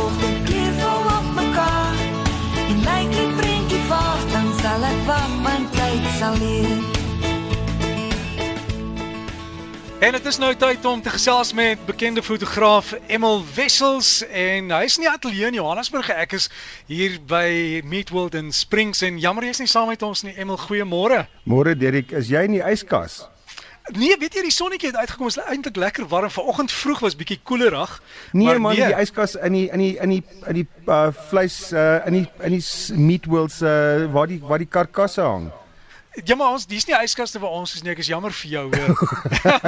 kom en keer val op mekaar. En lyk die prentjie vaag, dan sal ek wat my tyd sal leer. En dit is nou tyd om te gesels met bekende fotograaf Emil Wessels en hy is in die ateljee in Johannesburg. Ek is hier by Meatworld in Springs en jammer jy's nie saam met ons nie. Emil, goeiemôre. Môre Derek, is jy in die yskas? Nee, weet jy die sonnetjie het uitgekom. Dit is eintlik lekker warm. Vanoggend vroeg was bietjie koelerig. Nee man, nee. die yskas in die in die in die in die uh, vleis uh, in die in die Meetworld se uh, waar die waar die karkasse hang. Ja maar ons dis nie yskaste vir ons is nie, ek is jammer vir jou hoor.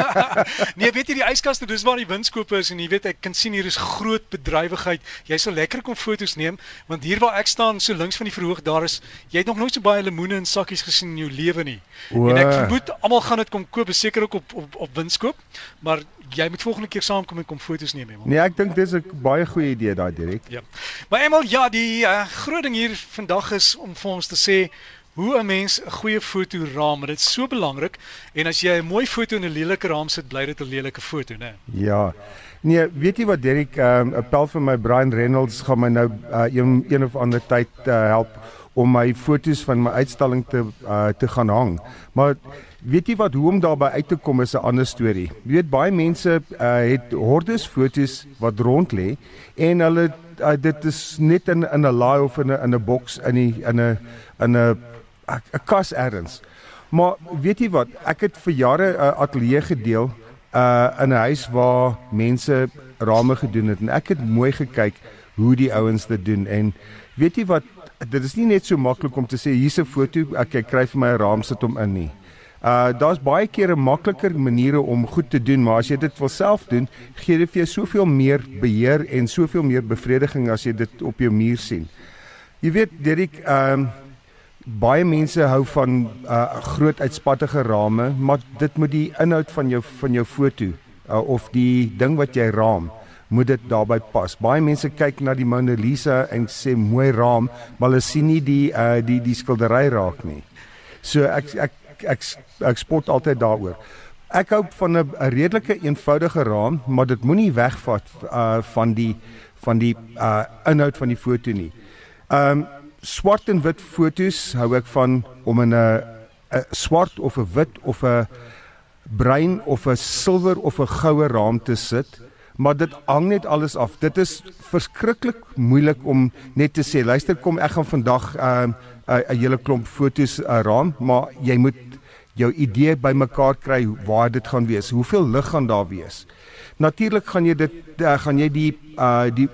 nee, weet jy die yskaste, dis waar die winskoope is en jy weet ek kan sien hier is groot bedrywigheid. Jy sal lekker kom foto's neem want hier waar ek staan so links van die verhoog daar is jy het nog nooit so baie lemoene in sakkies gesien in jou lewe nie. O. En ek vermoed almal gaan dit kom koop, seker ook op op op winskoop, maar jy moet volgende keer saamkom en kom foto's neem Emel. Nee, ek dink dis 'n baie goeie idee daai direk. Ja. Maar Emel, ja, die uh, groot ding hier vandag is om vir ons te sê hoe 'n mens 'n goeie foto raam, dit is so belangrik en as jy 'n mooi foto in 'n lelike raam sit, bly dit 'n lelike foto, né? Ja. Nee, weet jy wat Derek, 'n um, pel van my Brian Reynolds gaan my nou uh, een een of ander tyd uh, help om my fotos van my uitstalling te uh, te gaan hang. Maar weet jy wat hoe om daarby uit te kom is 'n ander storie. Jy weet baie mense uh, het hordes fotos wat rond lê en hulle uh, dit is net in in 'n laai of in 'n in 'n boks in 'n in 'n in 'n 'n kas ergens. Maar weet jy wat, ek het vir jare 'n uh, ateljee gedeel uh in 'n huis waar mense rame gedoen het en ek het mooi gekyk hoe die ouens dit doen en weet jy wat dit is nie net so maklik om te sê hier's 'n foto ek, ek kry vir my 'n raam sit hom in nie. Uh daar's baie kere makliker maniere om goed te doen maar as jy dit wil self doen gee dit vir jou soveel meer beheer en soveel meer bevrediging as jy dit op jou muur sien. Jy weet Derek ehm um, baie mense hou van uh groot uitspattige rame, maar dit moet die inhoud van jou van jou foto uh, of die ding wat jy raam moet dit daarbey pas. Baie mense kyk na die Mona Lisa en sê mooi raam, maar hulle sien nie die uh die die skildery raak nie. So ek ek ek ek, ek spot altyd daaroor. Ek hou van 'n redelike eenvoudige raam, maar dit moenie wegvat uh van die van die uh inhoud van die foto nie. Um swart en wit fotos hou ek van om in 'n 'n swart of 'n wit of 'n bruin of 'n silwer of 'n goue raam te sit. Maar dit hang net alles af. Dit is verskriklik moeilik om net te sê, luister kom ek gaan vandag 'n uh, 'n hele klomp fotos uh, raam, maar jy moet jou idee bymekaar kry waar dit gaan wees. Hoeveel lig gaan daar wees? Natuurlik gaan jy dit uh, gaan jy die uh, die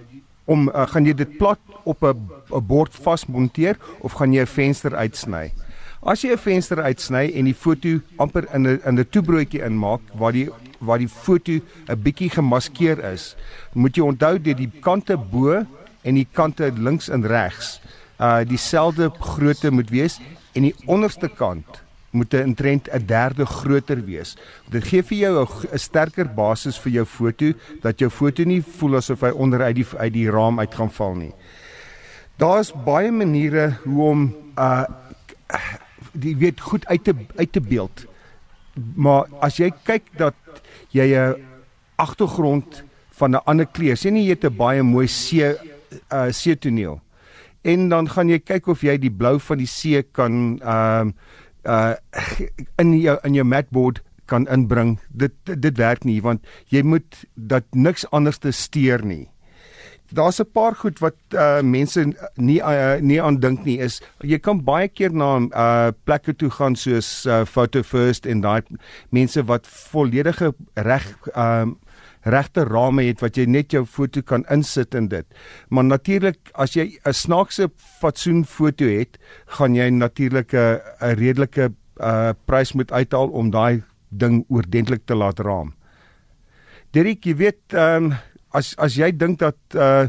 om uh, gaan jy dit plat op 'n bord vasmonteer of gaan jy 'n venster uitsny? As jy 'n venster uitsny en die foto amper in 'n in 'n toebroodjie inmaak waar die waar die foto 'n bietjie gemaskeer is, moet jy onthou dat die kante bo en die kante links en regs uh dieselfde grootte moet wees en die onderste kant moet 'n trend 'n derde groter wees. Dit gee vir jou 'n sterker basis vir jou foto dat jou foto nie voel asof hy onder uit die uit die raam uit gaan val nie. Daar's baie maniere hoe om uh die weet goed uit te uit te beeld. Maar as jy kyk dat jy 'n agtergrond van 'n ander kleur, sien jy het 'n baie mooi see uh see toneel. En dan gaan jy kyk of jy die blou van die see kan ehm uh, uh in jou in jou matboard kan inbring. Dit dit werk nie want jy moet dat niks anders te steur nie. Daar's 'n paar goed wat uh mense nie uh, nie aan dink nie is jy kan baie keer na uh plekke toe gaan soos uh, Photo First en daai mense wat volledige reg um regte rame het wat jy net jou foto kan insit in dit. Maar natuurlik as jy 'n snaakse fatsoen foto het, gaan jy natuurlik 'n 'n redelike uh prys moet uithaal om daai ding oordentlik te laat raam. Dirk, jy weet ehm um, as as jy dink dat uh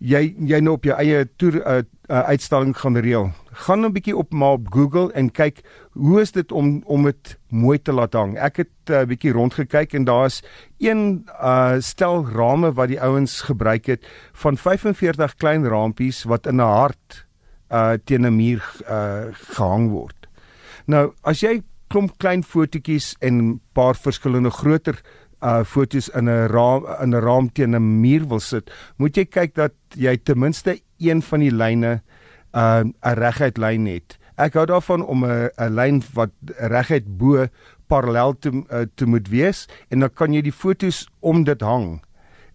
jy jy nou op jou eie toer uh, uh, uitstalling gaan reël, gaan 'n bietjie op maar op Google en kyk hoe is dit om om dit mooi te laat hang. Ek het 'n uh, bietjie rondgekyk en daar's een uh stel rame wat die ouens gebruik het van 45 klein rampies wat in 'n hart uh teen 'n muur uh gehang word. Nou, as jy klomp klein fotootjies en paar verskillende groter uh fotos in 'n raam in 'n raam teen 'n muur wil sit, moet jy kyk dat jy ten minste een van die lyne uh 'n reguit lyn het. Ek hou daarvan om 'n 'n lyn wat reguit bo parallel te uh, te moet wees en dan kan jy die fotos om dit hang.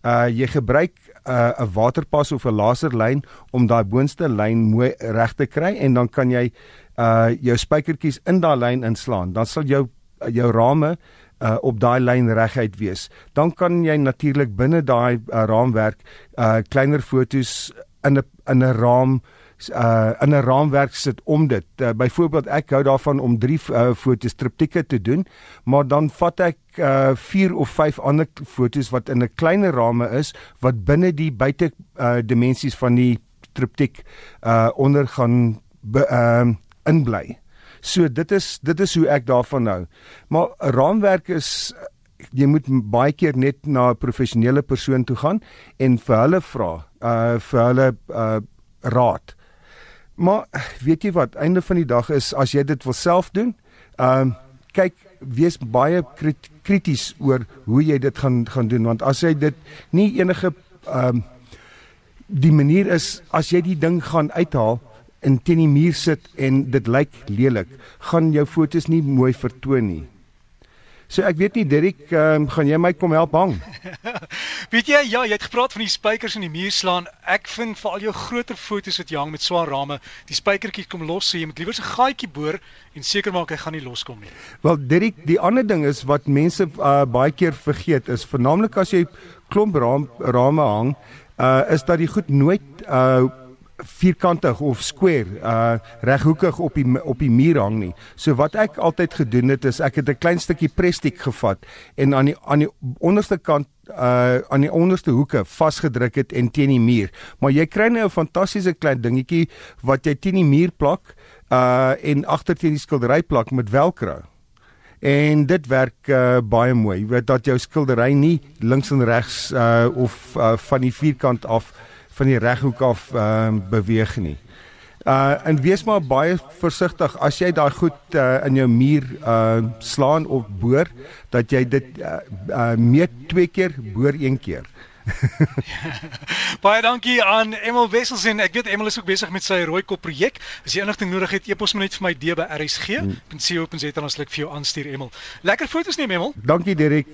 Uh jy gebruik 'n uh, waterpas of 'n laserlyn om daai boonste lyn mooi reg te kry en dan kan jy uh jou spykertjies in daai lyn inslaan. Dan sal jou jou rame uh op daai lyn reguit wees. Dan kan jy natuurlik binne daai uh, raamwerk uh kleiner fotos in 'n in 'n raam uh in 'n raamwerk sit om dit. Uh, Byvoorbeeld ek hou daarvan om 3 uh, fotos triptieke te doen, maar dan vat ek uh 4 of 5 ander fotos wat in 'n kleiner rame is wat binne die buite uh dimensies van die triptiek uh onder gaan ehm uh, inbly. So dit is dit is hoe ek daarvan hou. Maar raamwerk is jy moet baie keer net na 'n professionele persoon toe gaan en vir hulle vra, uh vir hulle uh raad. Maar weet jy wat, einde van die dag is as jy dit wil self doen, ehm uh, kyk, wees baie krities oor hoe jy dit gaan gaan doen want as jy dit nie enige ehm um, die manier is as jy die ding gaan uithaal in teen die muur sit en dit lyk lelik, gaan jou fotos nie mooi vertoon nie. So ek weet nie Derrick, um, gaan jy my kom help hang? weet jy, ja, jy het gepraat van die spykers in die muur slaan. Ek vind vir al jou groter fotos wat jy hang met swaar rame, die spykertjies kom los, so jy moet liewer 'n gaatjie boor en seker maak hy gaan nie loskom nie. Wel Derrick, die ander ding is wat mense uh, baie keer vergeet is, veralnik as jy klomp raam, rame hang, uh, is dat die goed nooit uh, vierkantig of square uh reghoekig op die op die muur hang nie. So wat ek altyd gedoen het is ek het 'n klein stukkie prestiek gevat en aan die aan die onderste kant uh aan die onderste hoeke vasgedruk het en teen die muur. Maar jy kry nou 'n fantastiese klein dingetjie wat jy teen die muur plak uh en agter teen die skildery plak met velcro. En dit werk uh, baie mooi. Jy weet dat jou skildery nie links en regs uh of uh, van die vierkant af van die reghoek af ehm uh, beweeg nie. Uh en wees maar baie versigtig as jy daai goed uh, in jou muur uh slaan of boor dat jy dit uh, uh meet twee keer boor een keer. baie dankie aan Emel Wessels en ek weet Emel is ook besig met sy rooi kop projek. As jy inligting nodig het, e-pos my net vir my d by rsg.co.za en ons sal ek vir jou aanstuur Emel. Lekker foto's neem Emel. Dankie Derek.